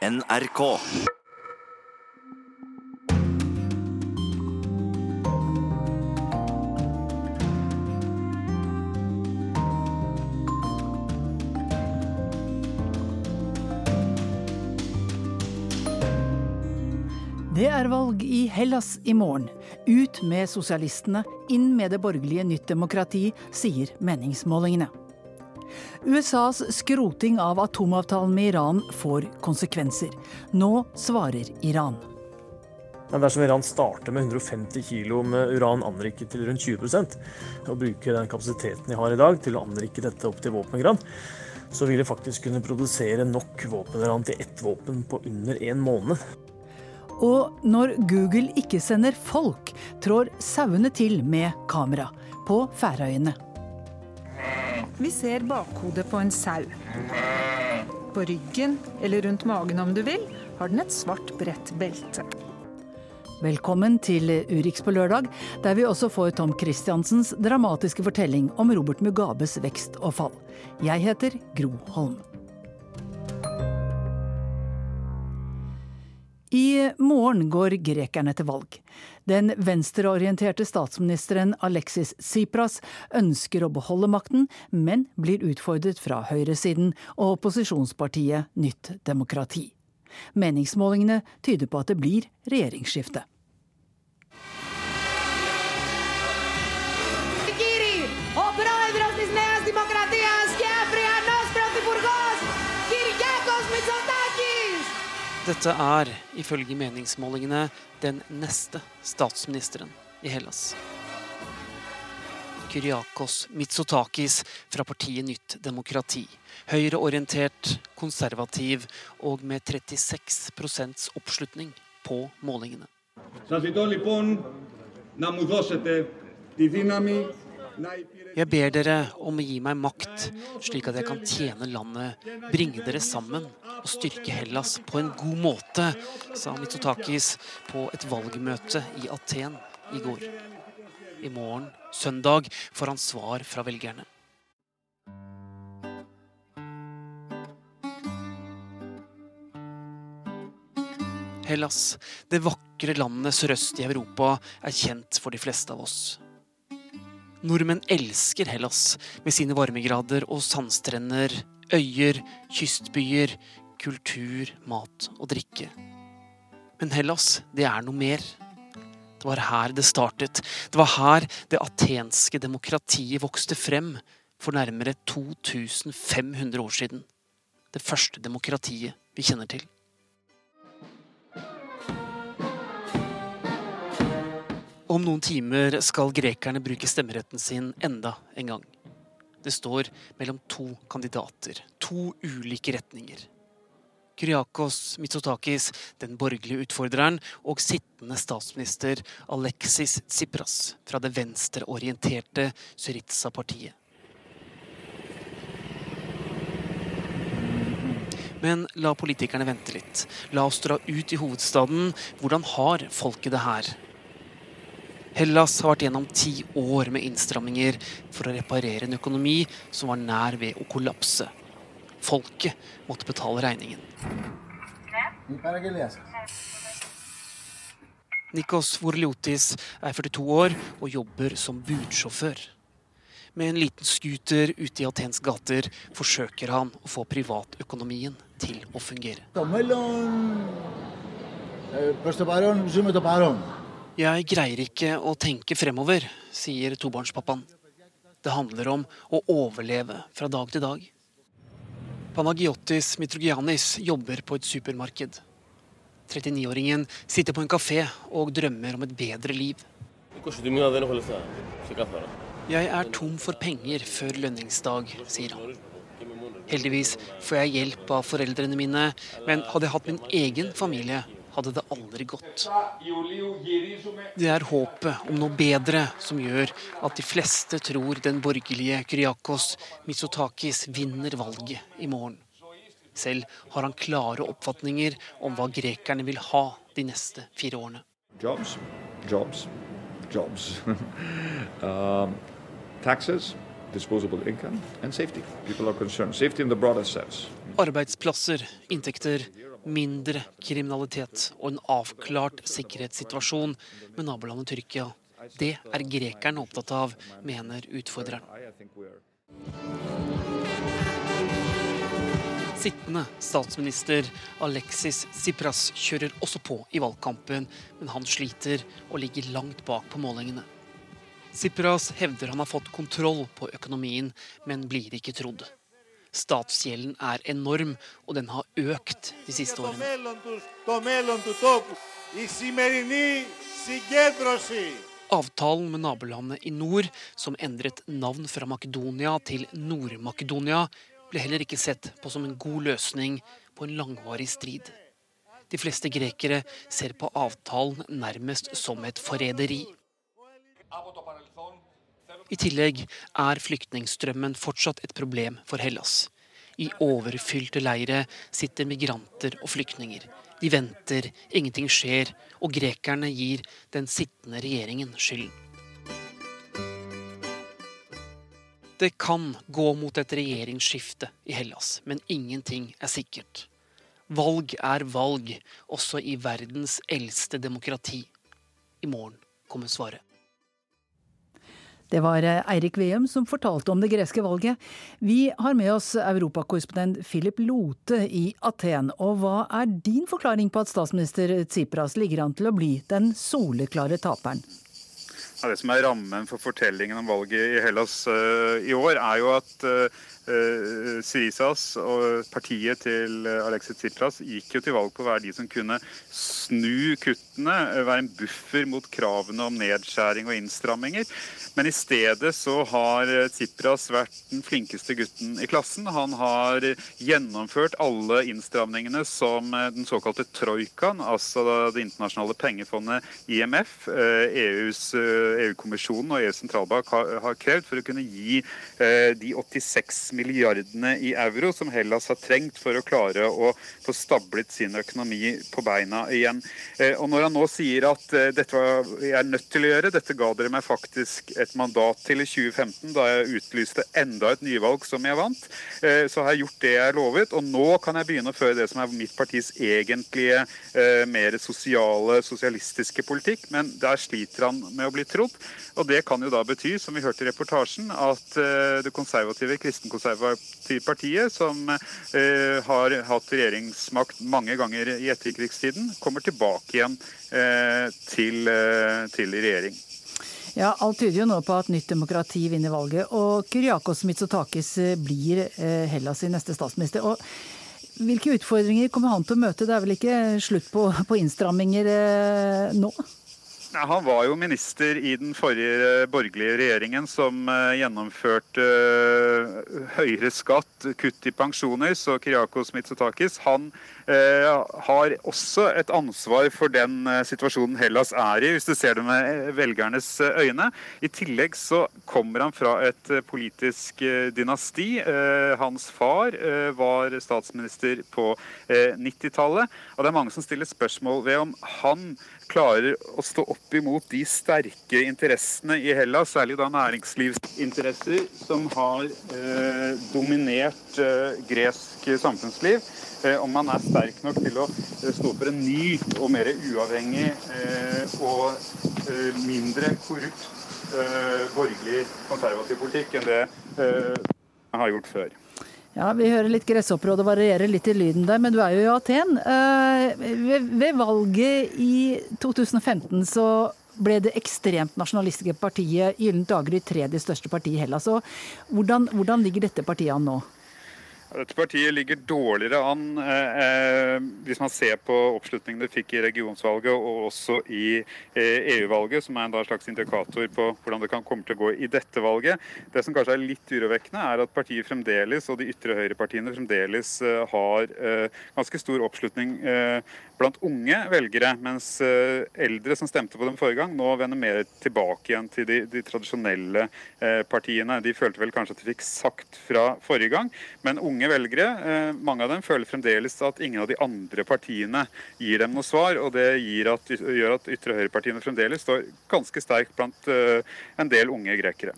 NRK. Det er valg i Hellas i morgen. Ut med sosialistene, inn med det borgerlige Nytt demokrati, sier meningsmålingene. USAs skroting av atomavtalen med Iran får konsekvenser. Nå svarer Iran. Dersom Iran starter med 150 kg med uran anriket til rundt 20% og bruker den kapasiteten de har i dag til å anrike dette opp til våpengrad, så vil de faktisk kunne produsere nok våpenuran til ett våpen på under en måned. Og når Google ikke sender folk, trår sauene til med kamera på Færøyene. Vi ser bakhodet på en sau. På ryggen, eller rundt magen om du vil, har den et svart, bredt belte. Velkommen til Urix på lørdag, der vi også får Tom Christiansens dramatiske fortelling om Robert Mugabes vekst og fall. Jeg heter Gro Holm. I morgen går grekerne til valg. Den venstreorienterte statsministeren Alexis Tsipras ønsker å beholde makten, men blir utfordret fra høyresiden og opposisjonspartiet Nytt demokrati. Meningsmålingene tyder på at det blir regjeringsskifte. Dette er, ifølge meningsmålingene, den neste statsministeren i Hellas. Kyriakos Mitsotakis fra partiet Nytt demokrati. Høyreorientert, konservativ og med 36 oppslutning på målingene. Σας ζητώ λοιπόν να μου δώσετε τη δύναμη να υπηρετήσω. Jeg ber dere om å gi meg makt, slik at jeg kan tjene landet, bringe dere sammen og styrke Hellas på en god måte, sa Mitsotakis på et valgmøte i Aten i går. I morgen, søndag, får han svar fra velgerne. Hellas, det vakre landet sørøst i Europa, er kjent for de fleste av oss. Nordmenn elsker Hellas med sine varmegrader og sandstrender, øyer, kystbyer, kultur, mat og drikke. Men Hellas, det er noe mer. Det var her det startet. Det var her det atenske demokratiet vokste frem for nærmere 2500 år siden. Det første demokratiet vi kjenner til. Om noen timer skal grekerne bruke stemmeretten sin enda en gang. Det står mellom to kandidater, to ulike retninger. Kyriakos Mitsotakis, den borgerlige utfordreren, og sittende statsminister Alexis Tsipras fra det venstreorienterte Syriza-partiet. Men la politikerne vente litt. La oss dra ut i hovedstaden. Hvordan har folket det her? Hellas har vært gjennom ti år med innstramminger for å reparere en økonomi som var nær ved å kollapse. Folket måtte betale regningen. Nikos Vorliotis er 42 år og jobber som budsjåfør. Med en liten scooter ute i Atens gater forsøker han å få privatøkonomien til å fungere. Jeg greier ikke å tenke fremover, sier tobarnspappaen. Det handler om å overleve fra dag til dag. Panagiotis mitrogianis jobber på et supermarked. 39-åringen sitter på en kafé og drømmer om et bedre liv. Jeg er tom for penger før lønningsdag, sier han. Heldigvis får jeg hjelp av foreldrene mine, men hadde jeg hatt min egen familie, hadde det aldri gått. Det er håpet om noe bedre som gjør at de fleste tror den borgerlige Kyriakos Mitsotakis vinner valget i morgen. Selv har han klare oppfatninger om hva grekerne vil ha de neste fire årene. Jobs, jobs, jobs. uh, taxes, Arbeidsplasser, inntekter mindre kriminalitet og en avklart sikkerhetssituasjon med nabolandet Tyrkia. Det er grekerne opptatt av, mener utfordreren. Sittende statsminister Alexis Tsipras kjører også på i valgkampen, men han sliter og ligger langt bak på målingene. Tsipras hevder han har fått kontroll på økonomien, men blir ikke trodd. Statsgjelden er enorm, og den har økt de siste årene. Avtalen med nabolandet i nord, som endret navn fra Makedonia til Nord-Makedonia, ble heller ikke sett på som en god løsning på en langvarig strid. De fleste grekere ser på avtalen nærmest som et forræderi. I tillegg er flyktningstrømmen fortsatt et problem for Hellas. I overfylte leire sitter migranter og flyktninger. De venter, ingenting skjer, og grekerne gir den sittende regjeringen skylden. Det kan gå mot et regjeringsskifte i Hellas, men ingenting er sikkert. Valg er valg, også i verdens eldste demokrati. I morgen kommer svaret. Det var eh, Eirik Veum som fortalte om det greske valget. Vi har med oss europakorrespondent Philip Lote i Aten. Og hva er din forklaring på at statsminister Tsipras ligger an til å bli den soleklare taperen? Ja, det som er rammen for fortellingen om valget i Hellas uh, i år, er jo at uh, Syrisas og partiet til Alexis Tsipras gikk jo til valg på å være de som kunne snu kuttene, være en buffer mot kravene om nedskjæring og innstramminger. Men i stedet så har eh, Tsipras vært den flinkeste gutten i klassen. Han har gjennomført alle innstramningene som eh, den såkalte troikaen, altså det internasjonale pengefondet IMF, eh, e EU-kommisjonen og EUs sentralbank har, har, krevd for å kunne gi de 86 milliardene i euro som Hellas har trengt for å klare å få stablet sin økonomi på beina igjen. Og når han nå sier at dette var jeg er nødt til å gjøre, dette ga dere meg faktisk et mandat til i 2015, da jeg utlyste enda et nyvalg som jeg vant. Eh, så har jeg gjort det jeg lovet, og nå kan jeg begynne å føre det som er mitt partis egentlige eh, mer sosiale, sosialistiske politikk. Men der sliter han med å bli trodd. Og det kan jo da bety, som vi hørte i reportasjen, at eh, det konservative kristenkonservative partiet, som har hatt regjeringsmakt mange ganger i etterkrigstiden, kommer tilbake igjen til, til regjering. Ja, Alt tyder jo nå på at Nytt demokrati vinner valget, og Kyriakos Mitsotakis eh, blir eh, Hellas' neste statsminister. Og hvilke utfordringer kommer han til å møte? Det er vel ikke slutt på, på innstramminger eh, nå? Ja, han var jo minister i den forrige borgerlige regjeringen som gjennomførte høyere skatt, kutt i pensjoner. Så Kyriakos Mitsotakis han Eh, har også et ansvar for den eh, situasjonen Hellas er i, hvis du ser det med velgernes eh, øyne. I tillegg så kommer han fra et politisk dynasti. Hans far var statsminister på 90-tallet. Og det er mange som stiller spørsmål ved om han klarer å stå opp imot de sterke interessene i Hellas, særlig da næringslivsinteresser, som har eh, dominert eh, gresk samfunnsliv. Eh, om man er sterk nok til å eh, stå for en ny og mer uavhengig eh, og mindre korrupt borgerlig konservativ politikk enn det man har gjort før. Ja, Vi hører litt gresshopper, og det varierer litt i lyden der, men du er jo i Aten. Ved valget i 2015 så ble det ekstremt nasjonalistiske partiet Gyllent dager i tredje største parti i Hellas. Hvordan, hvordan ligger dette partiet an nå? Dette partiet ligger dårligere an eh, eh, hvis man ser på oppslutningen det fikk i regionsvalget og også i eh, EU-valget, som er en slags indikator på hvordan det kan komme til å gå i dette valget. Det som kanskje er litt urovekkende, er at partiet fremdeles, og de ytre høyrepartiene fremdeles eh, har eh, ganske stor oppslutning eh, blant unge velgere, mens eldre som stemte på dem forrige gang, nå vender mer tilbake igjen til de, de tradisjonelle partiene. De følte vel kanskje at de fikk sagt fra forrige gang, men unge velgere, eh, mange av dem, føler fremdeles at ingen av de andre partiene gir dem noe svar. Og det at, gjør at ytre høyre-partiene fremdeles står ganske sterkt blant eh, en del unge grekere.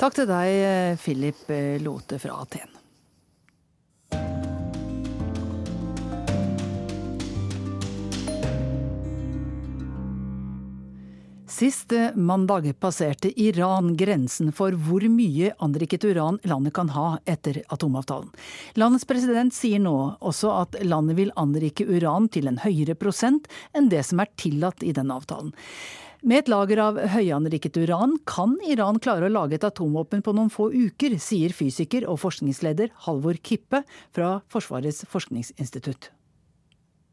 Takk til deg, Philip Lote fra Aten. Sist mandag passerte Iran grensen for hvor mye anriket uran landet kan ha etter atomavtalen. Landets president sier nå også at landet vil anrike uran til en høyere prosent enn det som er tillatt i denne avtalen. Med et lager av høyanriket uran kan Iran klare å lage et atomvåpen på noen få uker, sier fysiker og forskningsleder Halvor Kippe fra Forsvarets forskningsinstitutt.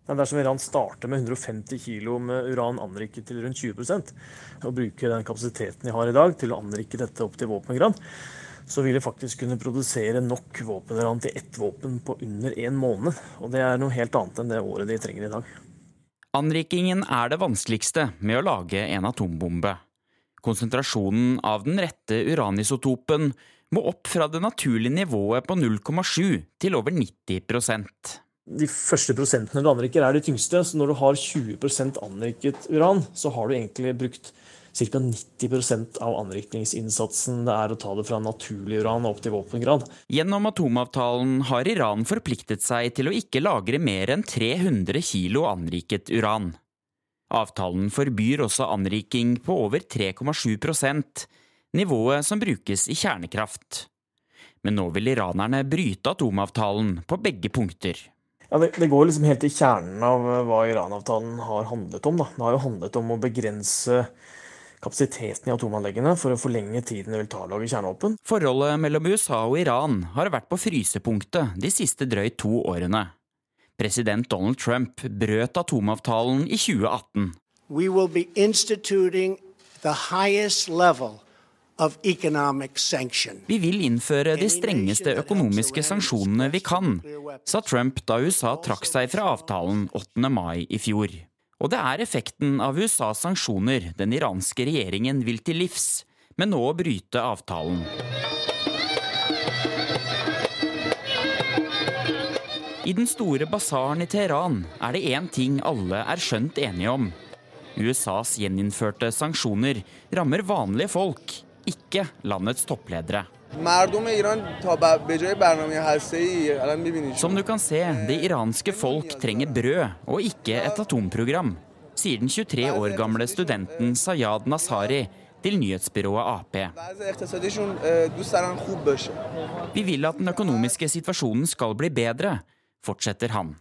Men dersom Iran starter med 150 kg med uran anriket til rundt 20% og bruker den kapasiteten de har i dag til å anrike dette opp til våpengrad, så vil de faktisk kunne produsere nok våpenuran til ett våpen på under én måned. Og det er noe helt annet enn det året de trenger i dag. Anrikingen er det vanskeligste med å lage en atombombe. Konsentrasjonen av den rette uranisotopen må opp fra det naturlige nivået på 0,7 til over 90 de første prosentene du anriker, er de tyngste. Så når du har 20% anriket uran, så har du egentlig brukt ca. 90% av anrikningsinnsatsen det er å ta det fra naturlig uran opp til våpengrad. Gjennom atomavtalen har Iran forpliktet seg til å ikke lagre mer enn 300 kilo anriket uran. Avtalen forbyr også anriking på over 3,7% nivået som brukes i kjernekraft. Men nå vil iranerne bryte atomavtalen på begge punkter. Ja, det, det, går liksom helt til kjernen av eh, hva Iran-avtalen har handlet om. Da. Det har jo handlet om å begrense kapasiteten i atomanleggene for å forlenge tiden det vil ta å lage kjernevåpen. Forholdet mellom USA og Iran har vært på frysepunktet de siste drøyt to årene. President Donald Trump brøt atomavtalen i 2018. We will be instituting the highest level vi vil innføre de strengeste økonomiske sanksjonene vi kan, sa Trump da USA trakk seg fra avtalen 8. mai i fjor. Og det er effekten av USAs sanksjoner den iranske regjeringen vil til livs, med nå å bryte avtalen. I den store basaren i Teheran er det én ting alle er skjønt enige om. USAs gjeninnførte sanksjoner rammer vanlige folk, ikke landets toppledere. Som du kan se, det iranske folk trenger brød og ikke et atomprogram, sier den 23 år gamle studenten Sayad Nasari til nyhetsbyrået Ap. Vi vil at den økonomiske situasjonen skal bli bedre, fortsetter han.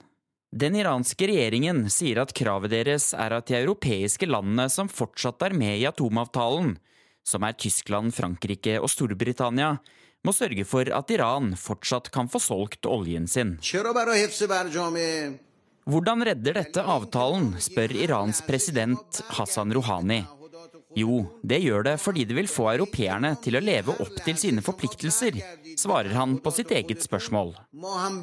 Den iranske regjeringen sier at kravet deres er at de europeiske landene som fortsatt er med i atomavtalen, som er Tyskland, Frankrike og Storbritannia, må sørge for at Iran fortsatt kan få solgt oljen sin. Hvordan redder dette avtalen, spør Irans president Hassan Rouhani. Jo, det gjør det fordi det vil få europeerne til å leve opp til sine forpliktelser, svarer han på sitt eget spørsmål. Iran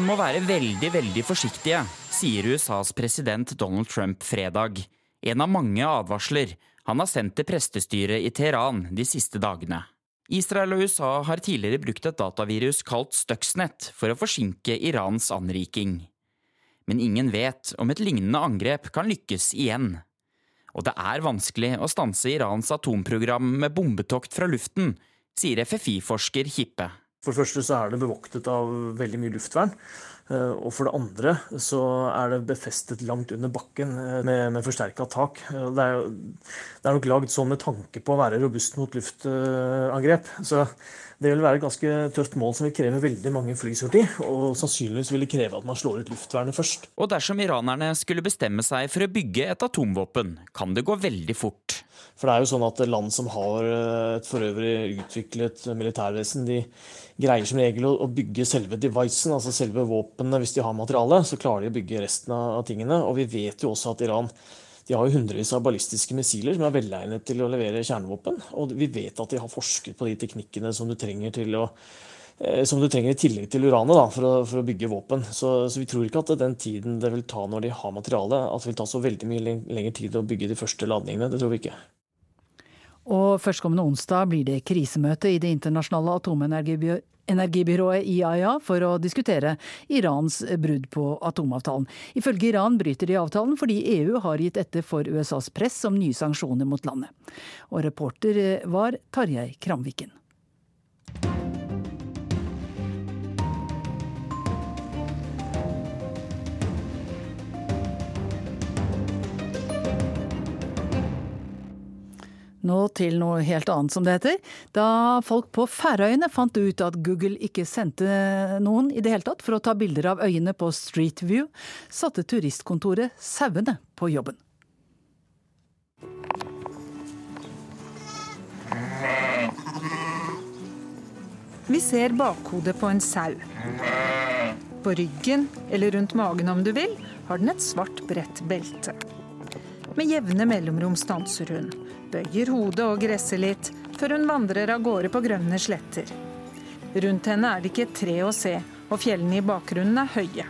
må være veldig, veldig forsiktige, sier USAs president Donald Trump fredag. En av mange advarsler han har sendt til prestestyret i Teheran de siste dagene. Israel og USA har tidligere brukt et datavirus kalt Stuxnet for å forsinke Irans anriking. Men ingen vet om et lignende angrep kan lykkes igjen. Og det er vanskelig å stanse Irans atomprogram med bombetokt fra luften, sier FFI-forsker Hippe. For det første så er det bevoktet av veldig mye luftvern. Eh, og for det andre så er det befestet langt under bakken eh, med, med forsterka tak. Det er, det er, nok lagd sånn med tanke på å være robust mot luftangrep. Så det vil være et ganske tøft mål som vil kreve veldig mange flysorti. Og sannsynligvis vil det kreve at man slår ut luftvernet først. Og dersom iranerne skulle bestemme seg for å bygge et atomvåpen, kan det gå veldig fort. For det er jo sånn at land som har et for øvrig utviklet militærvesen, de greier som regel å, bygge selve devicen, altså selve våpenet. Hvis de har materiale, så klarer de å bygge resten av tingene. Og vi vet jo også at Iran de har jo hundrevis av ballistiske missiler som er velegnet til å levere kjernevåpen. Og vi vet at de har forsket på de teknikkene som du trenger å eh, som du trenger i tillegg til uranet da, for, å, for å bygge våpen. Så, så, vi tror ikke at den tiden det vil ta når de har materialet, at det vil ta så veldig mye lengre tid å bygge de første ladningene. Det tror vi ikke. Og førstkommende onsdag blir det krisemøte i Det internasjonale atomenergibyrået energibyrået IAEA for å diskutere Irans brudd på atomavtalen. Ifølge Iran bryter de avtalen fordi EU har gitt etter for USAs press om nye sanksjoner mot landet. Og reporter var Tarjei Kramviken. Nå til noe helt annet, som det heter. Da folk på Færøyene fant ut at Google ikke sendte noen i det hele tatt for å ta bilder av øyene på Street View, satte turistkontoret sauene på jobben. Vi ser bakhodet på en sau. På ryggen, eller rundt magen om du vil, har den et svart, bredt belte. Med jevne mellomrom stanser hun, bøyer hodet og gresser litt, før hun vandrer av gårde på grønne sletter. Rundt henne er det ikke et tre å se, og fjellene i bakgrunnen er høye.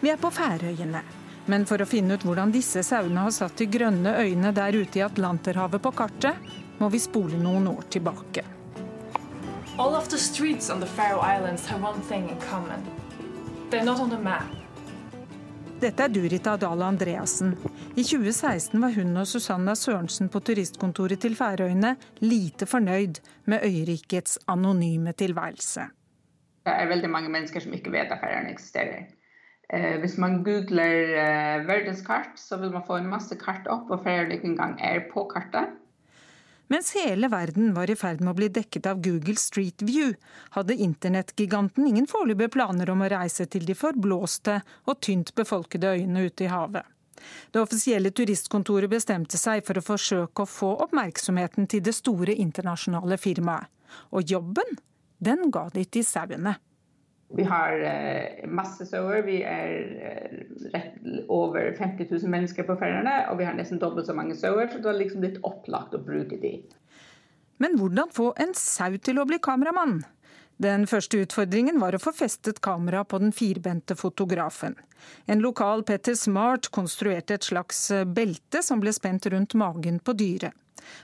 Vi er på Færøyene, men for å finne ut hvordan disse sauene har satt de grønne øyene der ute i Atlanterhavet på kartet, må vi spole noen år tilbake. All of the streets on the Faroe Islands have one thing in common. They're not on the map. Dette er Durita Dahl Andreassen. I 2016 var hun og Susanna Sørensen på turistkontoret til Færøyene lite fornøyd med øyrikets anonyme tilværelse. Det er veldig mange mennesker som ikke vet at Færøyene eksisterer. Eh, hvis man googler eh, verdenskart, så vil man få en masse kart opp, og Færøyene ikke engang er på kartet. Mens hele verden var i ferd med å bli dekket av Google Street View, hadde internettgiganten ingen foreløpige planer om å reise til de forblåste og tynt befolkede øyene ute i havet. Det offisielle turistkontoret bestemte seg for å forsøke å få oppmerksomheten til det store internasjonale firmaet. Og jobben, den ga de til sauene. Vi har uh, masse sauer. Vi er uh, rett over 50 000 mennesker på Færøyene. Og vi har nesten dobbelt så mange sauer, så det var liksom litt opplagt å bruke de. Men hvordan få en sau til å bli kameramann? Den første utfordringen var å få festet kamera på den firbente fotografen. En lokal Petter Smart konstruerte et slags eh, belte som ble spent rundt magen på dyret.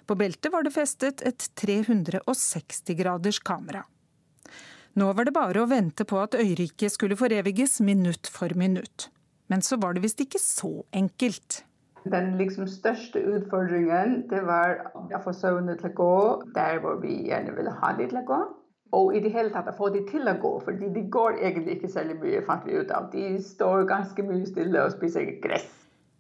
På beltet var det festet et 360 graders kamera. Nå var det bare å vente på at øyriket skulle foreviges minutt for minutt. Men så var det visst ikke så enkelt. Den liksom største utfordringen det var å få sauene til å gå der hvor vi gjerne ville ha dem til å gå. Og i det hele tatt å få de til å gå, for de går egentlig ikke særlig mye, fant vi ut av. De står ganske mye stille og spiser gress.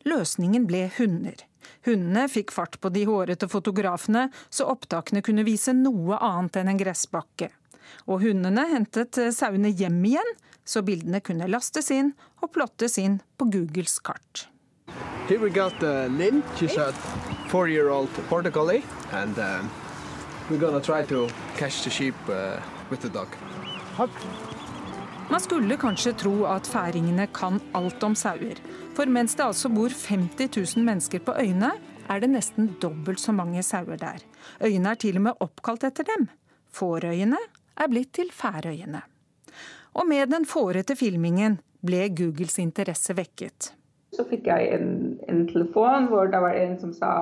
Løsningen ble hunder. Hundene fikk fart på de hårete fotografene, så opptakene kunne vise noe annet enn en gressbakke. Og hundene hentet sauene hjem igjen, så bildene kunne lastes inn og plottes inn på Googles kart. Her har vi Linn. Hun er a four-year-old collie, and uh, Man skulle kanskje tro at færingene kan alt om sauer. For mens det altså bor 50 000 mennesker på øyene, er det nesten dobbelt så mange sauer der. Øyene er til og med oppkalt etter dem. Fårøyene er blitt til Færøyene. Og med den fårete filmingen ble Googles interesse vekket. Så fikk jeg en, en telefon hvor det var en som sa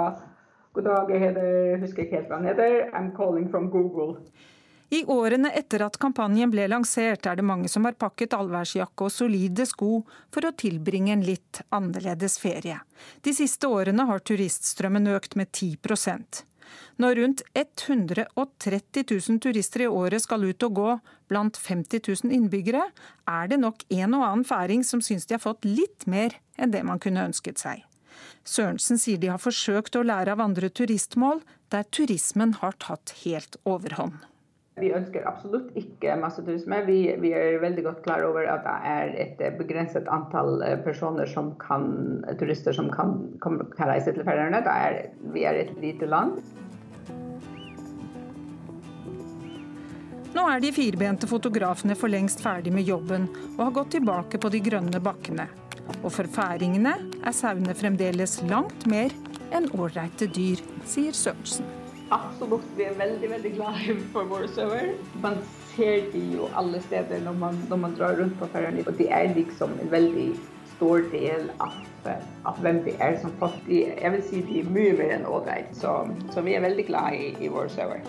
God dag, jeg heter, husker ikke helt hva han heter. I'm calling from Google. I årene etter at kampanjen ble lansert, er det mange som har pakket allværsjakke og solide sko for å tilbringe en litt annerledes ferie. De siste årene har turiststrømmen økt med 10% når rundt 130 000 turister i året skal ut og gå blant 50 000 innbyggere, er det nok en og annen færing som syns de har fått litt mer enn det man kunne ønsket seg. Sørensen sier de har forsøkt å lære av andre turistmål, der turismen har tatt helt overhånd. Vi ønsker absolutt ikke masseturisme. Vi, vi, er veldig godt klar over at det er et begrenset antall eh, personer som kan, turister som kan, kan reise til Færøyene. Vi er et lite land. Nå er de firbente fotografene for lengst ferdig med jobben og har gått tilbake på de grønne bakkene. Og for færingene er sauene fremdeles langt mer enn ålreite dyr, sier Sørensen. Absolutt, vi er veldig veldig glade for våre sauer. Man ser de jo alle steder når man, når man drar rundt på Færøyene. Og de er liksom en veldig stor del av, av hvem de er som folk. Jeg vil si de er mye mer enn ålreit. Så, så, vi er veldig glade i, i våre sauer.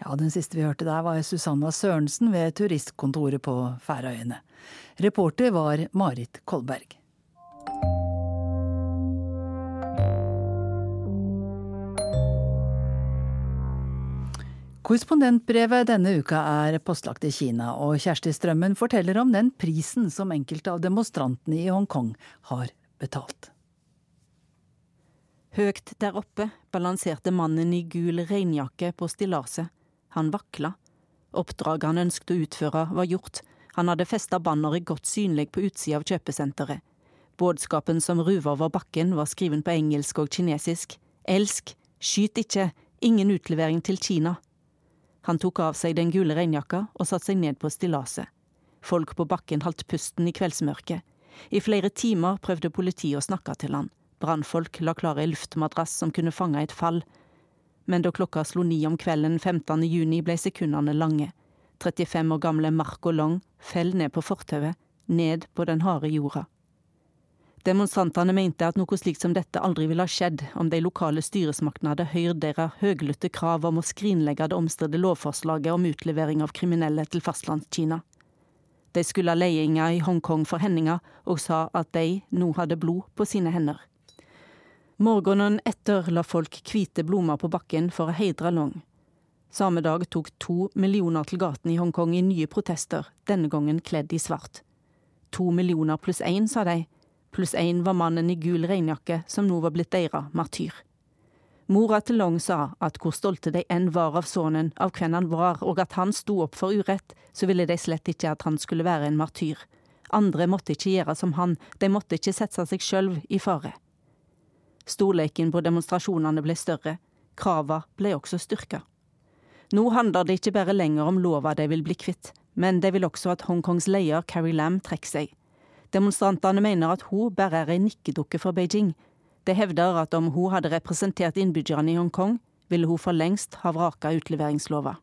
Ja, Den siste vi hørte der var Susanna Sørensen ved turistkontoret på Færøyene. Reporter var Marit Kolberg. Korrespondentbrevet denne uka er postlagt i Kina, og Kjersti Strømmen forteller om den prisen som enkelte av demonstrantene i Hongkong har betalt. Høgt der oppe balanserte mannen i gul regnjakke på stillaset. Han vakla. Oppdraget han ønsket å utføre, var gjort. Han hadde festa banneret godt synlig på utsida av kjøpesenteret. Budskapen som ruva over bakken, var skriven på engelsk og kinesisk. Elsk, skyt ikke, ingen utlevering til Kina. Han tok av seg den gule regnjakka og satte seg ned på stillaset. Folk på bakken holdt pusten i kveldsmørket. I flere timer prøvde politiet å snakke til han. Brannfolk la klar ei luftmadrass som kunne fange et fall. Men da klokka slo ni om kvelden 15. juni, ble sekundene lange. 35 år gamle Marco Long fell ned på fortauet, ned på den harde jorda. Demonstrantene mente at noe slikt som dette aldri ville ha skjedd om de lokale styresmaktene hadde hørt deres høglytte krav om å skrinlegge det omstridte lovforslaget om utlevering av kriminelle til Fastlandskina. De skulle ha ledelsen i Hongkong for hendinga, og sa at de nå hadde blod på sine hender. Morgenen etter la folk hvite blomster på bakken for å heidre Long. Samme dag tok to millioner til gatene i Hongkong i nye protester, denne gangen kledd i svart. To millioner pluss én, sa de. Pluss én var mannen i gul regnjakke som nå var blitt deres martyr. Mora til Long sa at hvor stolte de enn var av sønnen, av hvem han var, og at han sto opp for urett, så ville de slett ikke at han skulle være en martyr. Andre måtte ikke gjøre som han, de måtte ikke sette seg sjøl i fare. Storleiken på demonstrasjonene ble større, krava ble også styrka. Nå handler det ikke bare lenger om lova de vil bli kvitt, men de vil også at Hongkongs leder Carrie Lam trekker seg. Demonstrantene mener at hun bare er ei nikkedukke for Beijing. De hevder at om hun hadde representert innbyggerne i Hongkong, ville hun for lengst ha vraka utleveringslova.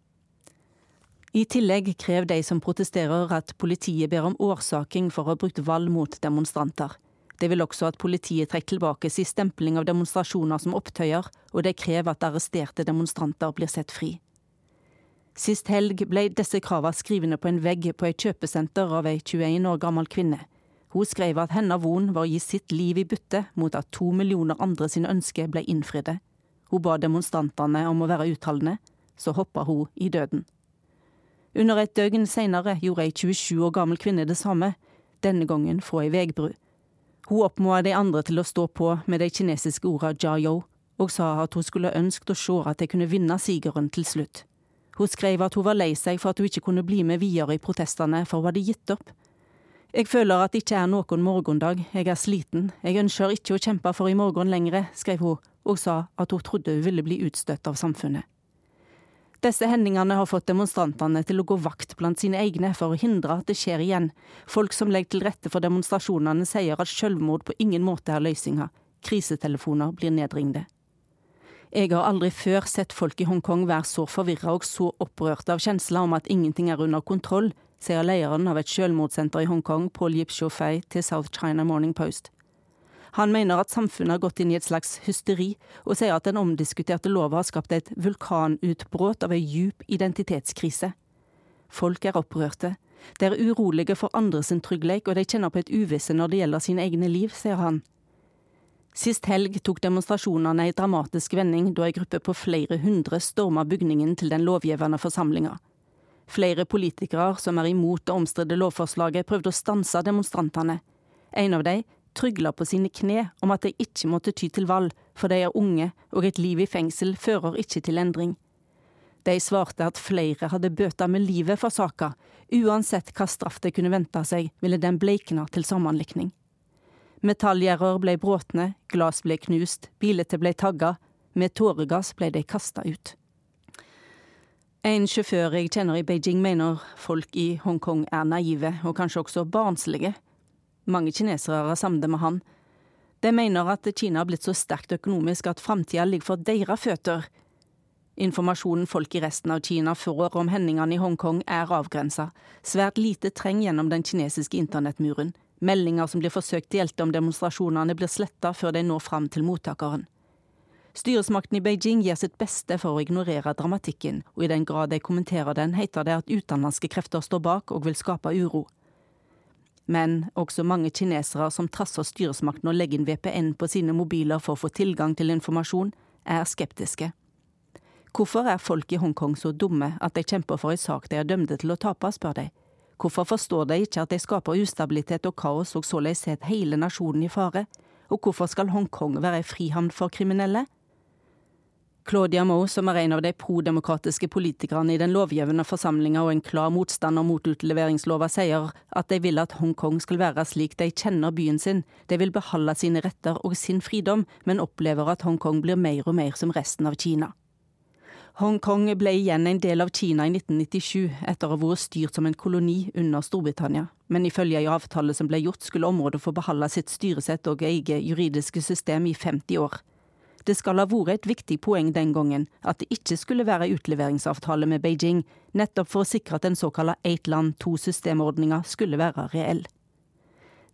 I tillegg krever de som protesterer at politiet ber om årsaking for å ha brukt vold mot demonstranter. De vil også at politiet trekker tilbake sin stempling av demonstrasjoner som opptøyer, og de krever at arresterte demonstranter blir sett fri. Sist helg ble disse kravene skrivende på en vegg på et kjøpesenter av ei 21 år gammel kvinne. Hun skrev at hennes von var å gi sitt liv i bytte mot at to millioner andre sine ønsker ble innfridde. Hun ba demonstrantene om å være utholdende, så hoppa hun i døden. Under et døgn seinere gjorde ei 27 år gammel kvinne det samme, denne gangen fra ei vegbru. Hun oppmoda de andre til å stå på med de kinesiske orda jiao, og sa at hun skulle ønsket å se at de kunne vinne sigeren til slutt. Hun skrev at hun var lei seg for at hun ikke kunne bli med videre i protestene, for hun hadde gitt opp. Jeg føler at det ikke er noen morgendag, jeg er sliten, jeg ønsker ikke å kjempe for i morgen lenger, skrev hun, og sa at hun trodde hun ville bli utstøtt av samfunnet. Disse hendelsene har fått demonstrantene til å gå vakt blant sine egne for å hindre at det skjer igjen. Folk som legger til rette for demonstrasjonene sier at selvmord på ingen måte er løsninga. Krisetelefoner blir nedringde. Jeg har aldri før sett folk i Hongkong være så forvirra og så opprørte av kjensler om at ingenting er under kontroll, sier lederen av et selvmordssenter i Hongkong, Paul Yip Shofei, til South China Morning Post. Han mener at samfunnet har gått inn i et slags hysteri, og sier at den omdiskuterte lova har skapt et vulkanutbrudd av ei djup identitetskrise. Folk er opprørte. De er urolige for andres trygghet, og de kjenner på et uvisse når det gjelder sine egne liv, sier han. Sist helg tok demonstrasjonene en dramatisk vending da en gruppe på flere hundre storma bygningen til den lovgivende forsamlinga. Flere politikere som er imot det omstridte lovforslaget, prøvde å stanse demonstrantene. En av dem, trygla på sine kne om at de ikke måtte ty til vold, for de er unge, og et liv i fengsel fører ikke til endring. De svarte at flere hadde bøta med livet for saka, uansett hva straff de kunne vente seg, ville den bleikna til sammenlikning. Metallgjerder ble bråtne, glass ble knust, bilete ble tagga, med tåregass ble de kasta ut. En sjåfør jeg kjenner i Beijing mener folk i Hongkong er naive, og kanskje også barnslige. Mange kinesere er samlet med han. De mener at Kina har blitt så sterkt økonomisk at framtida ligger for deres føtter. Informasjonen folk i resten av Kina får om hendelsene i Hongkong er avgrensa. Svært lite trenger gjennom den kinesiske internettmuren. Meldinger som blir forsøkt delt om demonstrasjonene, blir sletta før de når fram til mottakeren. Styresmakten i Beijing gjør sitt beste for å ignorere dramatikken, og i den grad de kommenterer den, heter det at utenlandske krefter står bak og vil skape uro. Men også mange kinesere som trasser styresmakten og legger inn VPN på sine mobiler for å få tilgang til informasjon, er skeptiske. Hvorfor er folk i Hongkong så dumme at de kjemper for en sak de er dømte til å tape, spør de. Hvorfor forstår de ikke at de skaper ustabilitet og kaos og således setter hele nasjonen i fare? Og hvorfor skal Hongkong være ei frihavn for kriminelle? Claudia Moe, som er en av de prodemokratiske politikerne i den lovgivende forsamlinga og en klar motstander mot utleveringslova, sier at de vil at Hongkong skal være slik de kjenner byen sin. De vil beholde sine retter og sin fridom, men opplever at Hongkong blir mer og mer som resten av Kina. Hongkong ble igjen en del av Kina i 1997, etter å ha vært styrt som en koloni under Storbritannia. Men ifølge en avtale som ble gjort, skulle området få beholde sitt styresett og eget juridiske system i 50 år. Det skal ha vært et viktig poeng den gangen at det ikke skulle være utleveringsavtale med Beijing, nettopp for å sikre at den såkalte ett land, to systemordninga skulle være reell.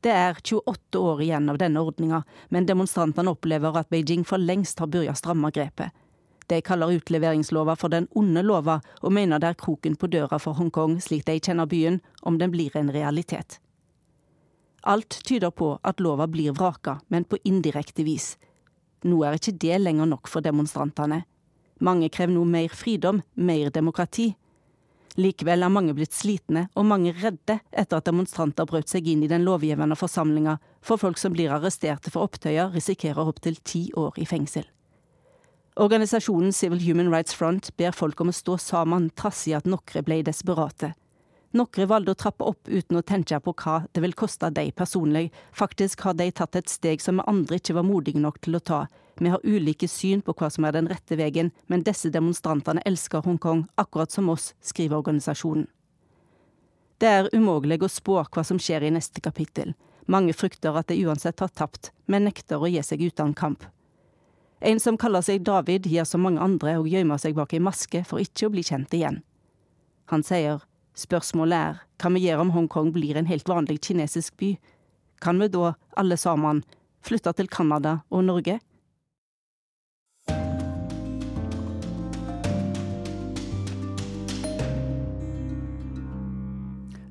Det er 28 år igjen av denne ordninga, men demonstrantene opplever at Beijing for lengst har begynt å stramme grepet. De kaller utleveringslova for den onde lova, og mener det er kroken på døra for Hongkong slik de kjenner byen, om den blir en realitet. Alt tyder på at lova blir vraka, men på indirekte vis. Nå er ikke det lenger nok for demonstrantene. Mange krever nå mer fridom, mer demokrati. Likevel er mange blitt slitne og mange redde etter at demonstranter brøt seg inn i den lovgivende forsamlinga, for folk som blir arresterte for opptøyer, risikerer opptil ti år i fengsel. Organisasjonen Civil Human Rights Front ber folk om å stå sammen, trass i at noen ble desperate. Noen valgte å trappe opp uten å tenke på hva det vil koste dem personlig. Faktisk har de tatt et steg som andre ikke var modige nok til å ta. Vi har ulike syn på hva som er den rette veien, men disse demonstrantene elsker Hongkong, akkurat som oss, skriver organisasjonen. Det er umulig å spå hva som skjer i neste kapittel. Mange frykter at de uansett har tapt, men nekter å gi seg uten kamp. En som kaller seg David, gjør som mange andre og gjemmer seg bak ei maske for ikke å bli kjent igjen. Han sier Spørsmålet er, kan vi gjøre om Hongkong blir en helt vanlig kinesisk by? Kan vi da, alle sammen, flytte til Canada og Norge?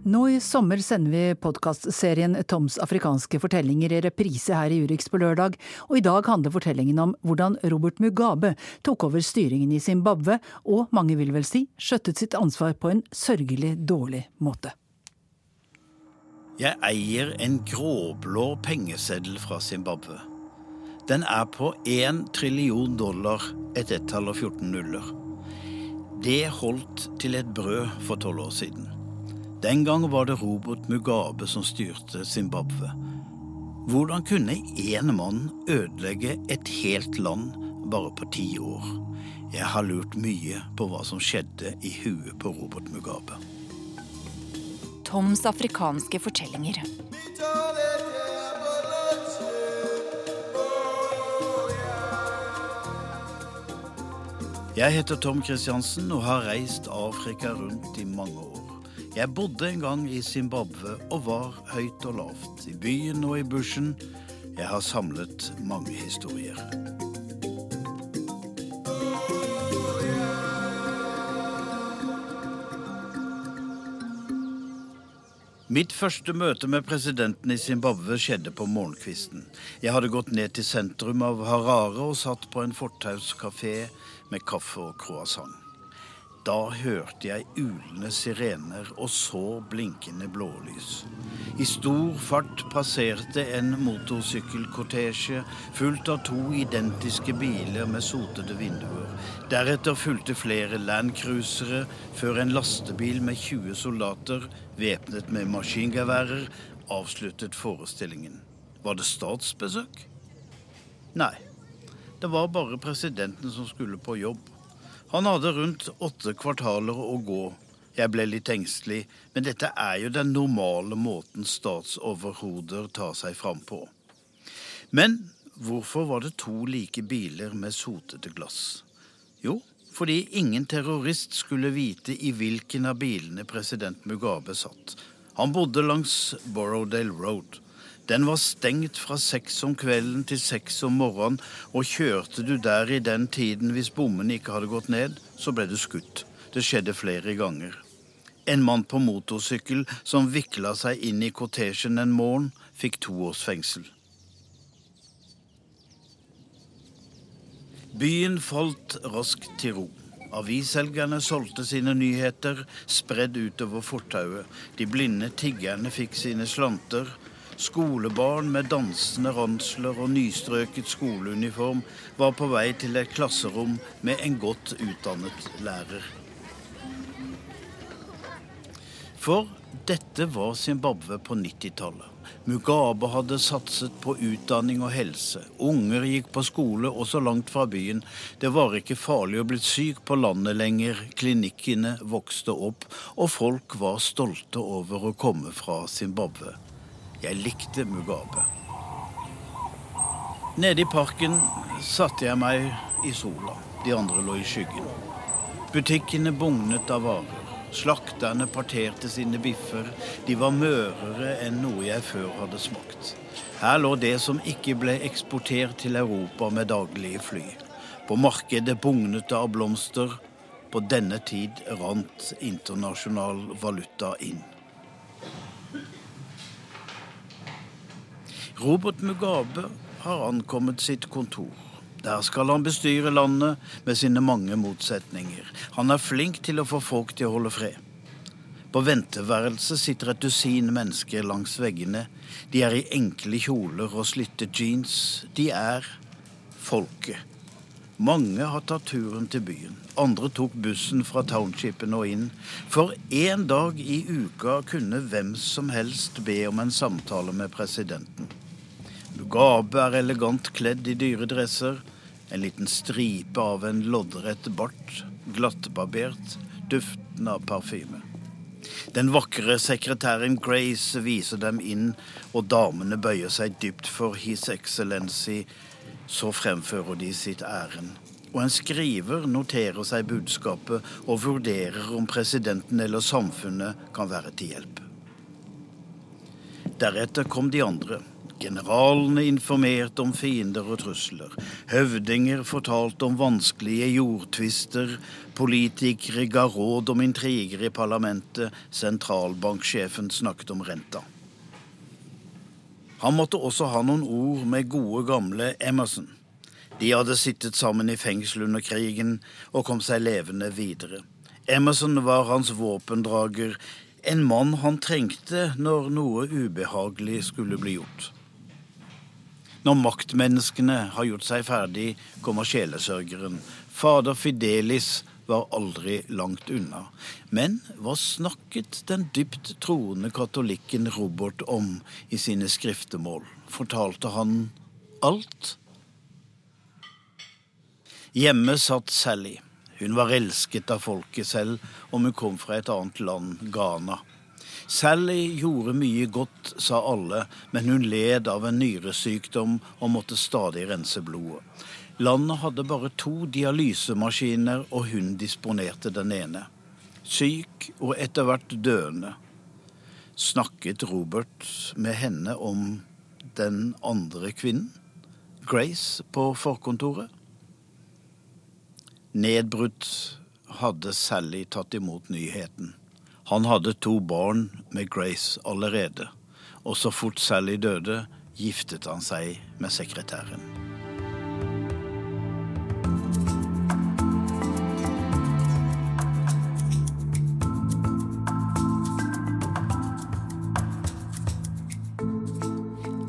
Nå i sommer sender vi podkastserien Toms afrikanske fortellinger i reprise her i Urix på lørdag, og i dag handler fortellingen om hvordan Robert Mugabe tok over styringen i Zimbabwe, og mange vil vel si skjøttet sitt ansvar på en sørgelig dårlig måte. Jeg eier en gråblå pengeseddel fra Zimbabwe. Den er på 1 trillion dollar, et ett-tall og 14 nuller. Det holdt til et brød for tolv år siden. Den gang var det Robert Mugabe som styrte Zimbabwe. Hvordan kunne én mann ødelegge et helt land bare på ti år? Jeg har lurt mye på hva som skjedde i huet på Robert Mugabe. Toms afrikanske fortellinger. Jeg heter Tom Kristiansen og har reist Afrika rundt i mange år. Jeg bodde en gang i Zimbabwe og var høyt og lavt, i byen og i bushen. Jeg har samlet mange historier. Mitt første møte med presidenten i Zimbabwe skjedde på morgenkvisten. Jeg hadde gått ned til sentrum av Harare og satt på en fortauskafé med kaffe og croissant. Da hørte jeg ulende sirener og så blinkende blålys. I stor fart passerte en motorsykkelkortesje fullt av to identiske biler med sotede vinduer. Deretter fulgte flere landcruisere, før en lastebil med 20 soldater, væpnet med maskingeværer, avsluttet forestillingen. Var det statsbesøk? Nei. Det var bare presidenten som skulle på jobb. Han hadde rundt åtte kvartaler å gå. Jeg ble litt engstelig, men dette er jo den normale måten statsoverhoder tar seg fram på. Men hvorfor var det to like biler med sotete glass? Jo, fordi ingen terrorist skulle vite i hvilken av bilene president Mugabe satt. Han bodde langs Borrowdale Road. Den var stengt fra seks om kvelden til seks om morgenen, og kjørte du der i den tiden hvis bommene ikke hadde gått ned, så ble du skutt. Det skjedde flere ganger. En mann på motorsykkel som vikla seg inn i kortesjen en morgen, fikk to års fengsel. Byen falt raskt til ro. Avisselgerne solgte sine nyheter spredd utover fortauet. De blinde tiggerne fikk sine slanter. Skolebarn med dansende ransler og nystrøket skoleuniform var på vei til et klasserom med en godt utdannet lærer. For dette var Zimbabwe på 90-tallet. Mugabe hadde satset på utdanning og helse. Unger gikk på skole også langt fra byen. Det var ikke farlig å bli syk på landet lenger. Klinikkene vokste opp, og folk var stolte over å komme fra Zimbabwe. Jeg likte Mugabe. Nede i parken satte jeg meg i sola. De andre lå i skyggen. Butikkene bugnet av varer. Slakterne parterte sine biffer. De var mørere enn noe jeg før hadde smakt. Her lå det som ikke ble eksportert til Europa med daglige fly. På markedet bugnet det av blomster. På denne tid rant internasjonal valuta inn. Robert Mugabe har ankommet sitt kontor. Der skal han bestyre landet med sine mange motsetninger. Han er flink til å få folk til å holde fred. På venteværelset sitter et dusin mennesker langs veggene. De er i enkle kjoler og slitte jeans. De er folket. Mange har tatt turen til byen. Andre tok bussen fra townshipen og inn. For én dag i uka kunne hvem som helst be om en samtale med presidenten. Mugabe er elegant kledd i dyre dresser. En liten stripe av en loddrett bart, glattbarbert, duften av parfyme. Den vakre sekretæren Grace viser dem inn, og damene bøyer seg dypt for His Excellency. Så fremfører de sitt ærend. Og en skriver noterer seg budskapet og vurderer om presidenten eller samfunnet kan være til hjelp. Deretter kom de andre. Generalene informerte om fiender og trusler. Høvdinger fortalte om vanskelige jordtvister. Politikere ga råd om intriger i parlamentet. Sentralbanksjefen snakket om renta. Han måtte også ha noen ord med gode, gamle Emerson. De hadde sittet sammen i fengsel under krigen og kom seg levende videre. Emerson var hans våpendrager, en mann han trengte når noe ubehagelig skulle bli gjort. Når maktmenneskene har gjort seg ferdig, kommer sjelesørgeren. Fader Fidelis var aldri langt unna. Men hva snakket den dypt troende katolikken Robert om i sine skriftemål? Fortalte han alt? Hjemme satt Sally. Hun var elsket av folket selv, om hun kom fra et annet land, Ghana. Sally gjorde mye godt, sa alle, men hun led av en nyresykdom og måtte stadig rense blodet. Landet hadde bare to dialysemaskiner, og hun disponerte den ene. Syk og etter hvert døende. Snakket Robert med henne om den andre kvinnen? Grace på forkontoret? Nedbrutt hadde Sally tatt imot nyheten. Han hadde to barn med Grace allerede, og så fort Sally døde, giftet han seg med sekretæren.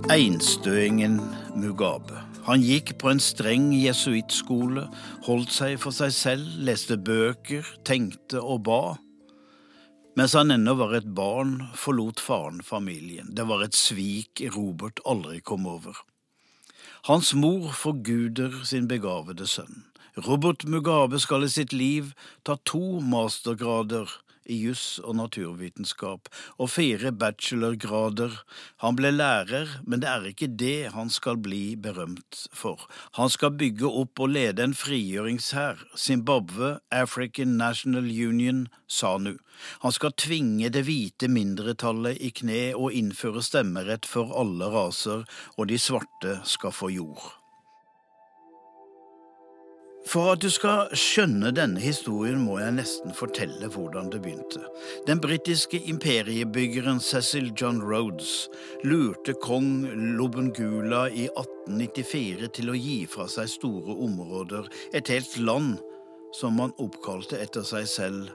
Einstøingen Mugabe. Han gikk på en streng jesuittskole, holdt seg for seg selv, leste bøker, tenkte og ba. Mens han ennå var et barn, forlot faren familien. Det var et svik Robert aldri kom over. Hans mor forguder sin begavede sønn. Robert Mugabe skal i sitt liv ta to mastergrader i juss og naturvitenskap og fire bachelorgrader. Han ble lærer, men det er ikke det han skal bli berømt for. Han skal bygge opp og lede en frigjøringshær, Zimbabwe African National Union, SANU. Han skal tvinge det hvite mindretallet i kne og innføre stemmerett for alle raser, og de svarte skal få jord. For at du skal skjønne denne historien, må jeg nesten fortelle hvordan det begynte. Den britiske imperiebyggeren Cecil John Rhodes lurte kong Lobengula i 1894 til å gi fra seg store områder, et helt land som han oppkalte etter seg selv,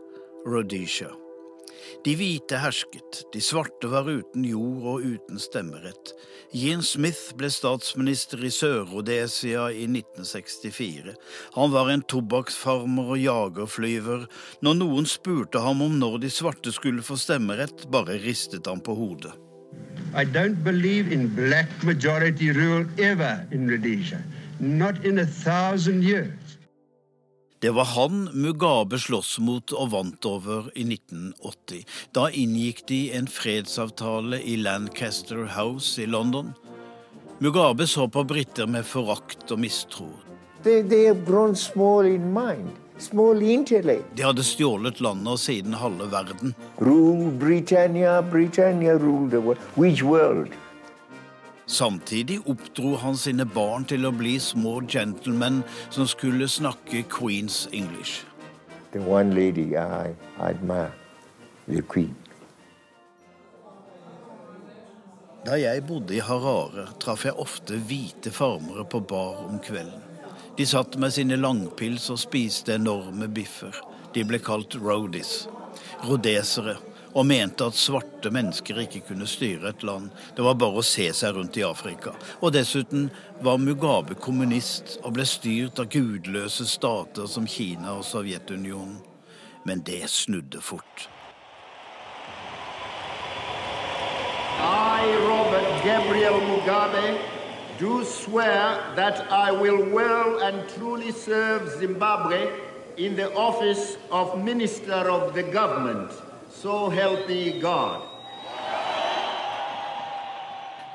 Rhodesia. De hvite hersket, de svarte var uten jord og uten stemmerett. Jean Smith ble statsminister i Sør-Rhodesia i 1964. Han var en tobakksfarmer og jagerflyver. Når noen spurte ham om når de svarte skulle få stemmerett, bare ristet han på hodet. I don't believe in black majority rule ever in Rhodesia. Not in a thousand years. Det var han Mugabe sloss mot og vant over i 1980. Da inngikk de en fredsavtale i Lancaster House i London. Mugabe så på briter med forakt og mistro. They, they. De hadde stjålet landet og siden halve verden. Rule Britannia, Britannia rule the world. Which world? Samtidig oppdro han sine barn til å bli små gentlemen som skulle snakke Queens English. The one lady I admire, the queen. Da jeg bodde i Harare, traff jeg ofte hvite farmere på bar om kvelden. De satt med sine langpils og spiste enorme biffer. De ble kalt roadies, rodesere, og mente at svarte mennesker ikke kunne styre et land. Det var bare å se seg rundt i Afrika. Og dessuten var Mugabe kommunist og ble styrt av gudløse stater som Kina og Sovjetunionen. Men det snudde fort. I, Robert Gabriel Mugabe, do swear that I will well and truly serve Zimbabwe in the office of Minister of the Government. So help me God.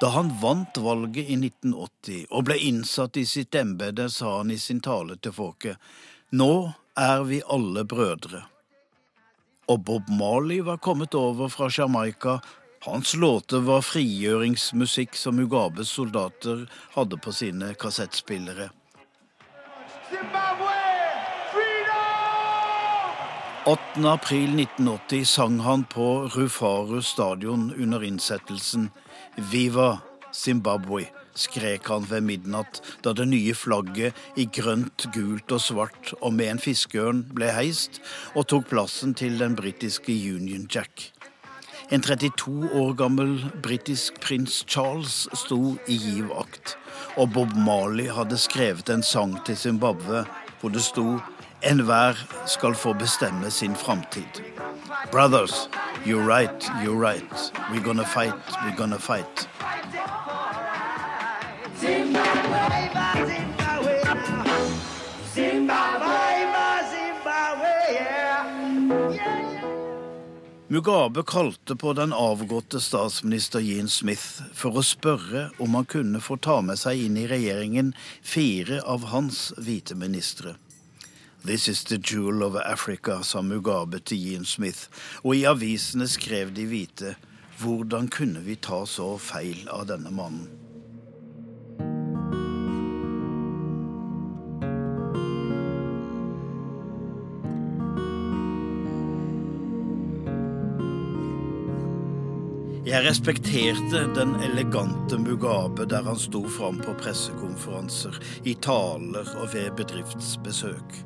Da han vant valget i 1980 og ble innsatt i sitt embete, sa han i sin tale til folket, nå er vi alle brødre. Og Bob Marley var kommet over fra Jamaica. Hans låter var frigjøringsmusikk som Mugabes soldater hadde på sine kassettspillere. Zimbabwe! 8. april 1980 sang han på Rufaru stadion under innsettelsen. Viva Zimbabwe, skrek han ved midnatt da det nye flagget i grønt, gult og svart og med en fiskeørn ble heist og tok plassen til den britiske Union Jack. En 32 år gammel britisk prins Charles sto i giv akt, og Bob Marley hadde skrevet en sang til Zimbabwe hvor det sto Enhver skal få bestemme sin framtid. Brothers, you're right, you're right. We're gonna fight, we're gonna fight. Mugabe kalte på den avgåtte statsminister Jean Smith for å spørre om han kunne få ta med seg inn i regjeringen fire av hans hvite ministre. This is the jewel of Africa, sa Mugabe til Jean Smith, og i avisene skrev de hvite hvordan kunne vi ta så feil av denne mannen? Jeg respekterte den elegante Mugabe der han sto fram på pressekonferanser, i taler og ved bedriftsbesøk.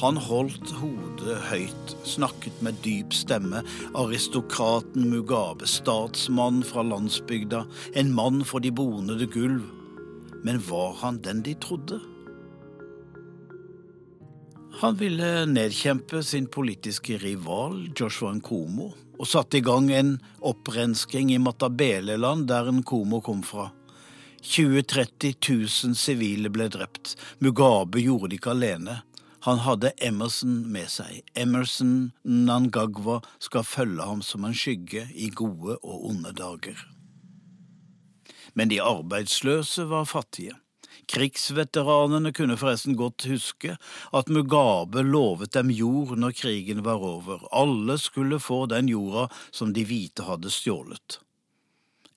Han holdt hodet høyt, snakket med dyp stemme, aristokraten Mugabe, statsmann fra landsbygda, en mann for de bonede gulv. Men var han den de trodde? Han ville nedkjempe sin politiske rival Joshua Nkomo og satte i gang en opprensking i Matabeleland, der Nkomo kom fra. 20 30 000 sivile ble drept. Mugabe gjorde det ikke alene. Han hadde Emerson med seg. Emerson Nangagwa skal følge ham som en skygge i gode og onde dager. Men de arbeidsløse var fattige. Krigsveteranene kunne forresten godt huske at Mugabe lovet dem jord når krigen var over. Alle skulle få den jorda som de hvite hadde stjålet.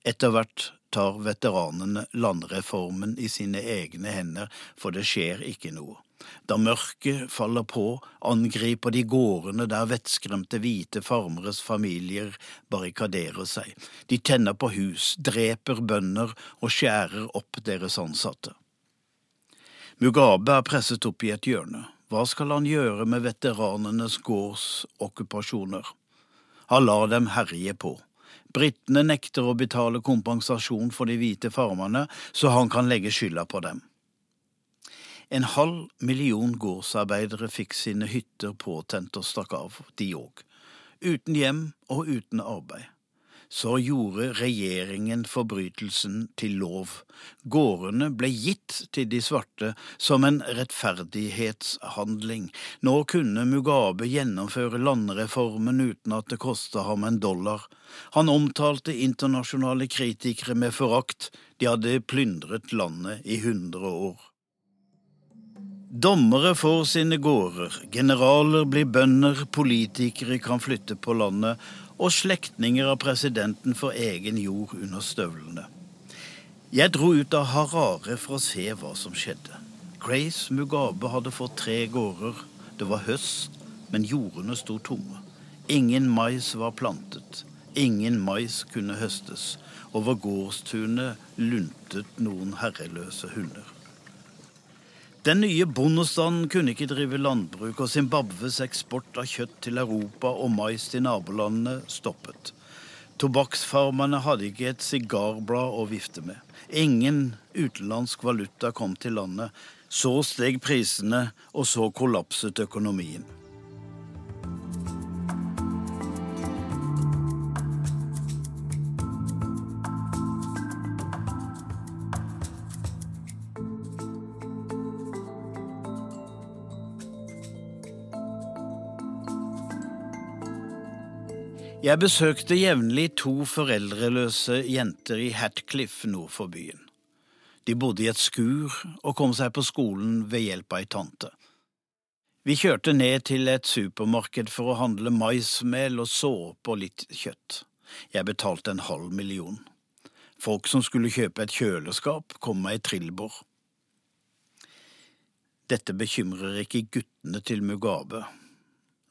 Etter hvert tar veteranene landreformen i sine egne hender, for det skjer ikke noe. Da mørket faller på, angriper de gårdene der vettskremte hvite farmeres familier barrikaderer seg. De tenner på hus, dreper bønder og skjærer opp deres ansatte. Mugabe er presset opp i et hjørne. Hva skal han gjøre med veteranenes gårdsokkupasjoner? Han lar dem herje på. Britene nekter å betale kompensasjon for de hvite farmerne, så han kan legge skylda på dem. En halv million gårdsarbeidere fikk sine hytter påtent og stakk av, de òg. Uten hjem og uten arbeid. Så gjorde regjeringen forbrytelsen til lov. Gårdene ble gitt til de svarte som en rettferdighetshandling. Nå kunne Mugabe gjennomføre landreformen uten at det kosta ham en dollar. Han omtalte internasjonale kritikere med forakt. De hadde plyndret landet i hundre år. Dommere får sine gårder, generaler blir bønder, politikere kan flytte på landet, og slektninger av presidenten for egen jord under støvlene. Jeg dro ut av Harare for å se hva som skjedde. Grace Mugabe hadde fått tre gårder. Det var høst, men jordene sto tomme. Ingen mais var plantet. Ingen mais kunne høstes. Over gårdstunet luntet noen herreløse hunder. Den nye bondestanden kunne ikke drive landbruk, og Zimbabwes eksport av kjøtt til Europa og mais til nabolandene stoppet. Tobakksfarmerne hadde ikke et sigarblad å vifte med. Ingen utenlandsk valuta kom til landet. Så steg prisene, og så kollapset økonomien. Jeg besøkte jevnlig to foreldreløse jenter i Hatcliff nord for byen. De bodde i et skur og kom seg på skolen ved hjelp av ei tante. Vi kjørte ned til et supermarked for å handle maismel og såpe og litt kjøtt. Jeg betalte en halv million. Folk som skulle kjøpe et kjøleskap, kom med ei trillbår. Dette bekymrer ikke guttene til Mugabe.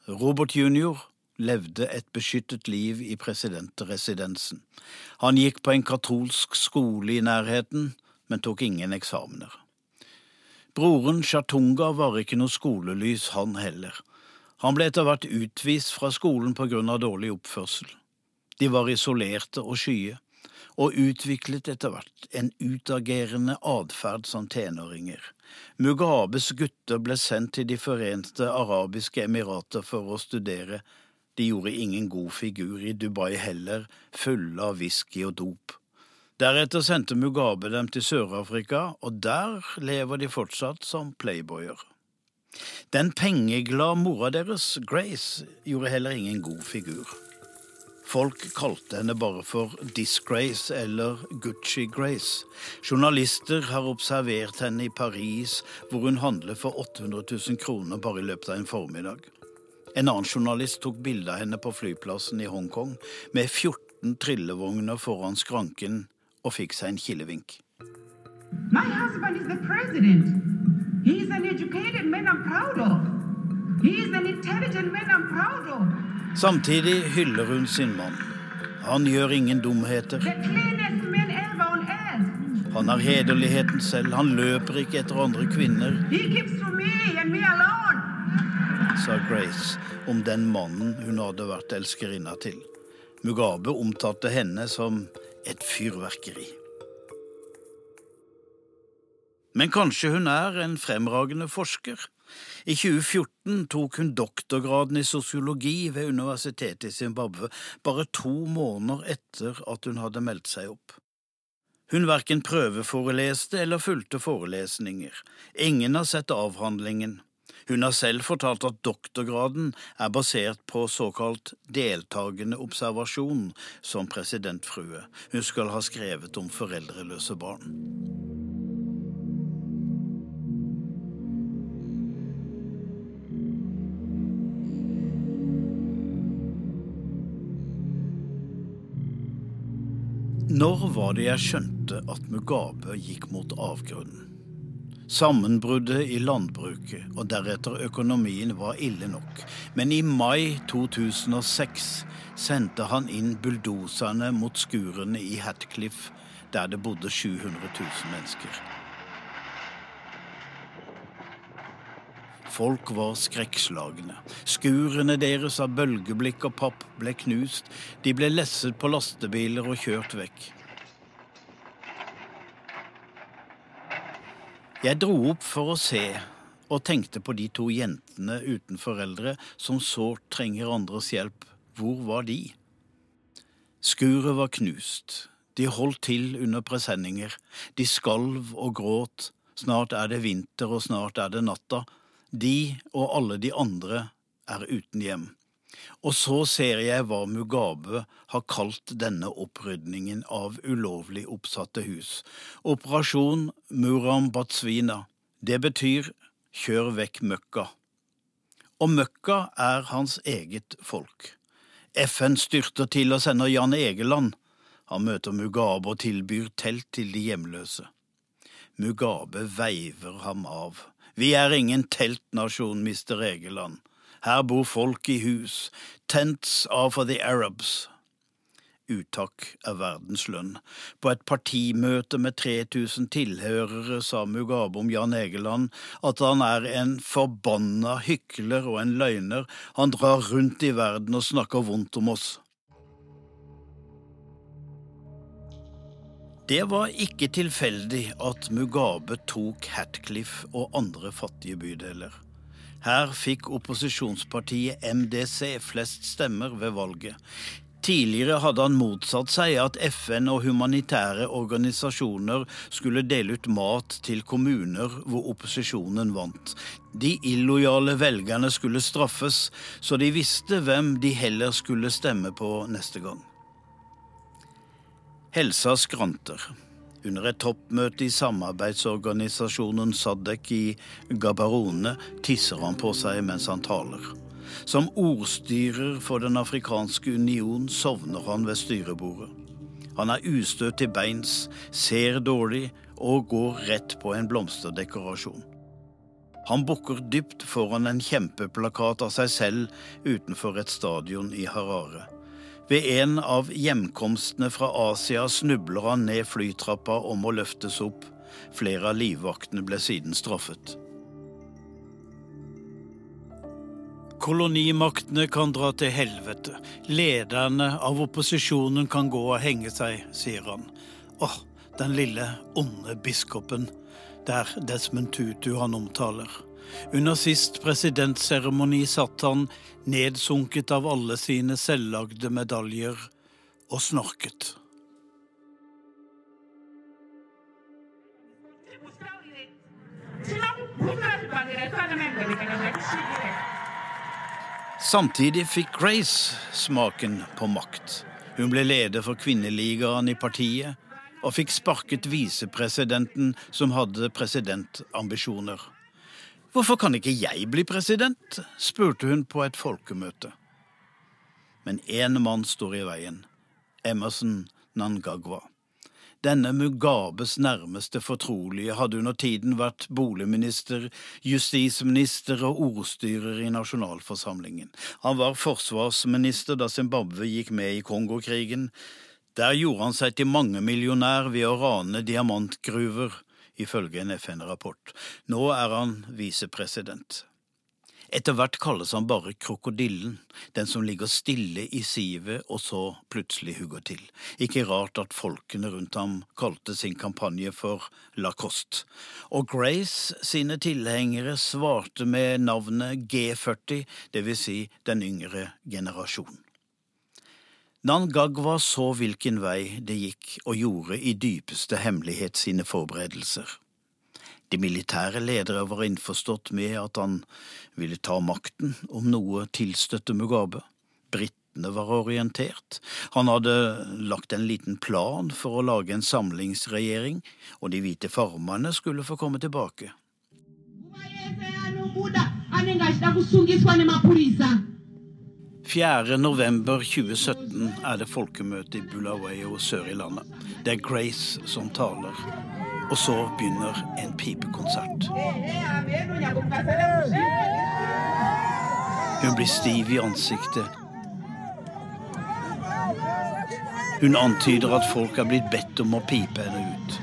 Robert jr levde et beskyttet liv i presidentresidensen. Han gikk på en katolsk skole i nærheten, men tok ingen eksamener. Broren Chatunga var ikke noe skolelys, han heller. Han ble etter hvert utvist fra skolen på grunn av dårlig oppførsel. De var isolerte og skye, og utviklet etter hvert en utagerende atferd som tenåringer. Mugabes gutter ble sendt til De forente arabiske emirater for å studere, de gjorde ingen god figur i Dubai heller, fulle av whisky og dop. Deretter sendte Mugabe dem til Sør-Afrika, og der lever de fortsatt som playboyer. Den pengeglade mora deres, Grace, gjorde heller ingen god figur. Folk kalte henne bare for Disgrace eller Gucci Grace. Journalister har observert henne i Paris, hvor hun handler for 800 000 kroner bare i løpet av en formiddag. En annen journalist tok bilde av henne på flyplassen i Hongkong med 14 trillevogner foran skranken og fikk seg en kilevink. Samtidig hyller hun sin mann. Han gjør ingen dumheter. Han har hederligheten selv. Han løper ikke etter andre kvinner. He keeps to me and me alone. Sa Grace om den mannen hun hadde vært elskerinna til. Mugabe omtalte henne som et fyrverkeri. Men kanskje hun er en fremragende forsker? I 2014 tok hun doktorgraden i sosiologi ved universitetet i Zimbabwe, bare to måneder etter at hun hadde meldt seg opp. Hun verken prøveforeleste eller fulgte forelesninger. Ingen har sett avhandlingen. Hun har selv fortalt at doktorgraden er basert på såkalt deltakende observasjon som presidentfrue. Hun skal ha skrevet om foreldreløse barn. Når var det jeg skjønte at Mugabe gikk mot avgrunnen? Sammenbruddet i landbruket og deretter økonomien var ille nok, men i mai 2006 sendte han inn bulldoserne mot skurene i Hatcliff, der det bodde 700 000 mennesker. Folk var skrekkslagne. Skurene deres av bølgeblikk og papp ble knust. De ble lesset på lastebiler og kjørt vekk. Jeg dro opp for å se, og tenkte på de to jentene uten foreldre som sårt trenger andres hjelp. Hvor var de? Skuret var knust. De holdt til under presenninger. De skalv og gråt. Snart er det vinter, og snart er det natta. De og alle de andre er uten hjem. Og så ser jeg hva Mugabe har kalt denne opprydningen av ulovlig oppsatte hus. Operasjon Muram Batsvina. Det betyr kjør vekk møkka. Og møkka er hans eget folk. FN styrter til og sender Jan Egeland. Han møter Mugabe og tilbyr telt til de hjemløse. Mugabe veiver ham av. Vi er ingen teltnasjon, mister Egeland. Her bor folk i hus. Tents are for the Arabs. Uttak er verdens lønn. På et partimøte med 3000 tilhørere sa Mugabe om Jan Egeland at han er en forbanna hykler og en løgner. Han drar rundt i verden og snakker vondt om oss. Det var ikke tilfeldig at Mugabe tok Hatcliffe og andre fattige bydeler. Her fikk opposisjonspartiet MDC flest stemmer ved valget. Tidligere hadde han motsatt seg at FN og humanitære organisasjoner skulle dele ut mat til kommuner hvor opposisjonen vant. De illojale velgerne skulle straffes, så de visste hvem de heller skulle stemme på neste gang. Helsa skranter. Under et toppmøte i samarbeidsorganisasjonen Sadek i Gabarone tisser han på seg mens han taler. Som ordstyrer for Den afrikanske union sovner han ved styrebordet. Han er ustø til beins, ser dårlig og går rett på en blomsterdekorasjon. Han bukker dypt foran en kjempeplakat av seg selv utenfor et stadion i Harare. Ved en av hjemkomstene fra Asia snubler han ned flytrappa og må løftes opp. Flere av livvaktene ble siden straffet. Kolonimaktene kan dra til helvete. Lederne av opposisjonen kan gå og henge seg, sier han. Åh, den lille, onde biskopen. Det er Desmond Tutu han omtaler. Under sist presidentseremoni satt han, nedsunket av alle sine selvlagde medaljer, og snorket. Samtidig fikk Grace smaken på makt. Hun ble leder for kvinneligaen i partiet, og fikk sparket visepresidenten som hadde presidentambisjoner. Hvorfor kan ikke jeg bli president? spurte hun på et folkemøte. Men én mann står i veien. Emerson Nangagwa. Denne Mugabes nærmeste fortrolige hadde under tiden vært boligminister, justisminister og ordstyrer i nasjonalforsamlingen. Han var forsvarsminister da Zimbabwe gikk med i Kongokrigen. Der gjorde han seg til mangemillionær ved å rane diamantgruver, ifølge en FN-rapport. Nå er han visepresident. Etter hvert kalles han bare Krokodillen, den som ligger stille i sivet og så plutselig hugger til. Ikke rart at folkene rundt ham kalte sin kampanje for Lacoste. Og Grace sine tilhengere svarte med navnet G40, dvs. Si den yngre generasjon. Nangagwa så hvilken vei det gikk, og gjorde i dypeste hemmelighet sine forberedelser. De militære ledere var innforstått med at han ville ta makten om noe tilstøtte Mugabe. Britene var orientert. Han hadde lagt en liten plan for å lage en samlingsregjering, og de hvite farmerne skulle få komme tilbake. 4. november 2017 er det folkemøte i Bulawayo sør i landet. Det er Grace som taler. Og så begynner en pipekonsert. Hun blir stiv i ansiktet. Hun antyder at folk er blitt bedt om å pipe henne ut.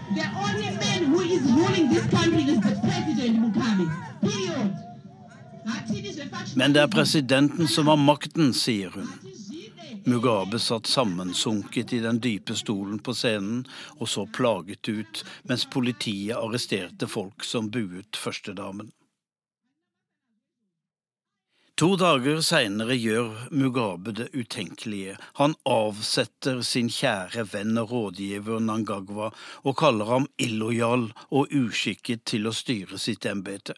Men det er presidenten som har makten, sier hun. Mugabe satt sammensunket i den dype stolen på scenen og så plaget ut mens politiet arresterte folk som buet førstedamen. To dager seinere gjør Mugabe det utenkelige. Han avsetter sin kjære venn og rådgiver Nangagwa og kaller ham illojal og uskikket til å styre sitt embete.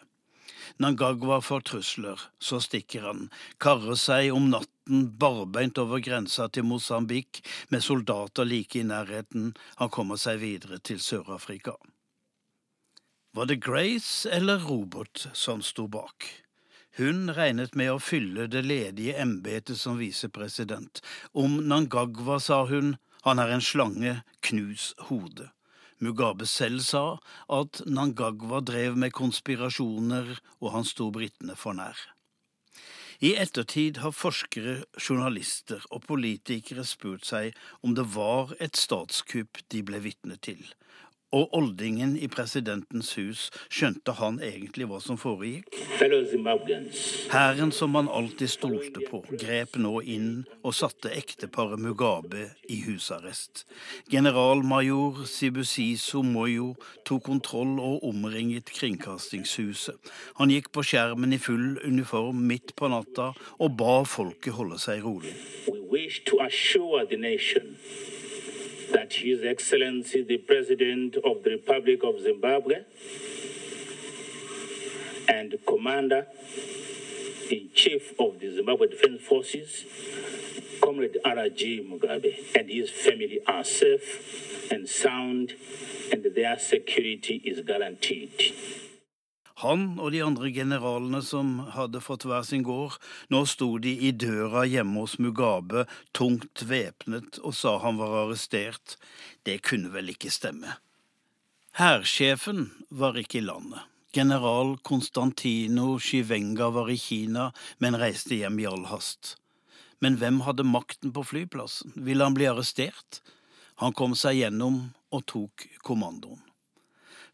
Nangagwa får trusler, så stikker han, karrer seg om natten barbeint over grensa til Mosambik med soldater like i nærheten, han kommer seg videre til Sør-Afrika. Var det Grace eller Robert som sto bak? Hun regnet med å fylle det ledige embetet som visepresident. Om Nangagwa sa hun han er en slange, knus hodet. Mugabe selv sa at Nangagwa drev med konspirasjoner, og han sto britene for nær. I ettertid har forskere, journalister og politikere spurt seg om det var et statskupp de ble vitne til, og oldingen i presidentens hus skjønte han egentlig hva som foregikk. Hæren som han alltid stolte på, grep nå inn og satte ekteparet Mugabe i husarrest. Generalmajor Sibusiso Moyo tok kontroll og omringet Kringkastingshuset. Han gikk på skjermen i full uniform midt på natta og ba folket holde seg rolig. We wish to assure the nation that His Excellency the President of the Republic of Zimbabwe and Commander in Chief of the Zimbabwe Defense Forces, Comrade R.G. Mugabe, and his family are safe and sound, and their security is guaranteed. Han og de andre generalene som hadde fått hver sin gård, nå sto de i døra hjemme hos Mugabe, tungt væpnet, og sa han var arrestert. Det kunne vel ikke stemme. Hærsjefen var ikke i landet. General Konstantino Shivenga var i Kina, men reiste hjem i all hast. Men hvem hadde makten på flyplassen? Ville han bli arrestert? Han kom seg gjennom og tok kommandoen.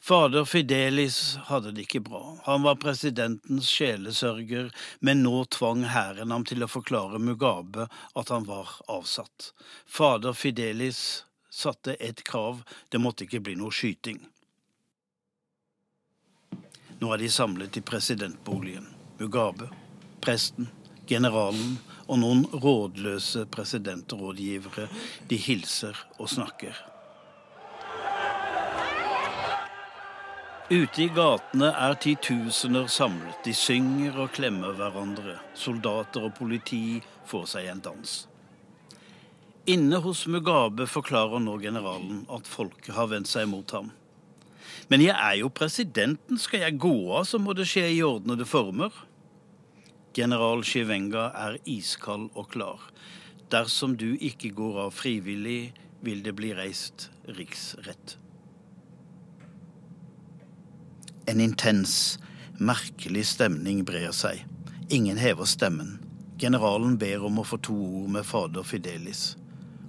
Fader Fidelis hadde det ikke bra. Han var presidentens sjelesørger, men nå tvang hæren ham til å forklare Mugabe at han var avsatt. Fader Fidelis satte et krav, det måtte ikke bli noe skyting. Nå er de samlet i presidentboligen. Mugabe, presten, generalen og noen rådløse presidentrådgivere. De hilser og snakker. Ute i gatene er titusener samlet. De synger og klemmer hverandre. Soldater og politi får seg en dans. Inne hos Mugabe forklarer nå generalen at folket har vendt seg mot ham. Men jeg er jo presidenten, skal jeg gå av, så må det skje i ordnede former. General Shivenga er iskald og klar. Dersom du ikke går av frivillig, vil det bli reist riksrett. En intens, merkelig stemning brer seg. Ingen hever stemmen. Generalen ber om å få to ord med fader Fidelis.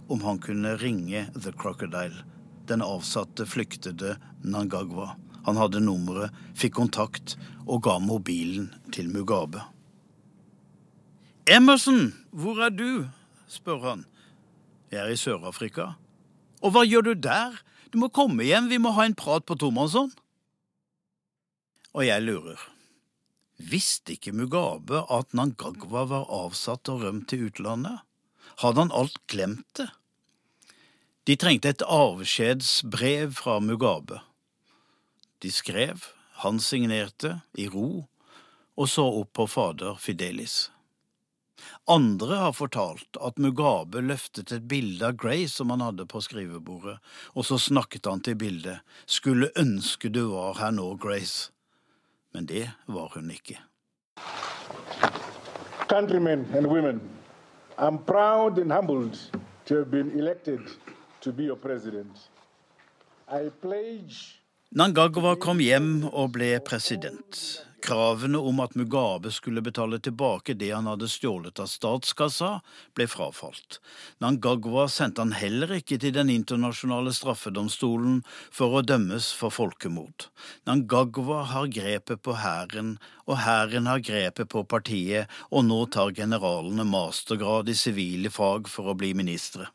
Om han kunne ringe The Crocodile. Den avsatte flyktede Nangagwa. Han hadde nummeret, fikk kontakt og ga mobilen til Mugabe. Emerson, hvor er du? spør han. Jeg er i Sør-Afrika. Og hva gjør du der? Du må komme hjem, vi må ha en prat på tomannshånd. Og jeg lurer. Visste ikke Mugabe at Nangagwa var avsatt og rømt til utlandet? Hadde han alt glemt det? De trengte et avskjedsbrev fra Mugabe. De skrev, han signerte, i ro, og så opp på fader Fidelis. Andre har fortalt at Mugabe løftet et bilde av Grace som han hadde på skrivebordet, og så snakket han til bildet. Skulle ønske du var her nå, Grace men det var hun ikke. Countrymen and women, I'm proud and humbled to have been elected to be your president. I pledge Nangagwa kom hjem og ble president. Kravene om at Mugabe skulle betale tilbake det han hadde stjålet av statskassa, ble frafalt. Nangagwa sendte han heller ikke til Den internasjonale straffedomstolen for å dømmes for folkemord. Nangagwa har grepet på hæren, og hæren har grepet på partiet, og nå tar generalene mastergrad i sivile fag for å bli ministre.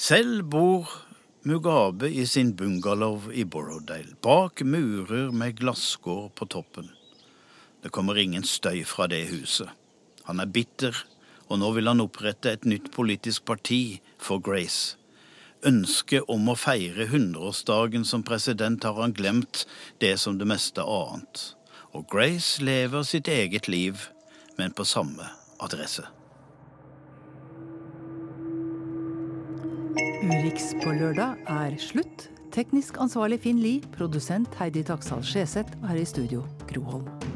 Selv bor Mugabe i sin bungalow i Borrowdale, bak murer med glasskår på toppen. Det kommer ingen støy fra det huset. Han er bitter, og nå vil han opprette et nytt politisk parti for Grace. Ønsket om å feire hundreårsdagen som president har han glemt det som det meste annet. Og Grace lever sitt eget liv, men på samme adresse. Urix på lørdag er slutt. Teknisk ansvarlig Finn Lie, produsent Heidi Taksal Skjeseth er i studio Gro Holm.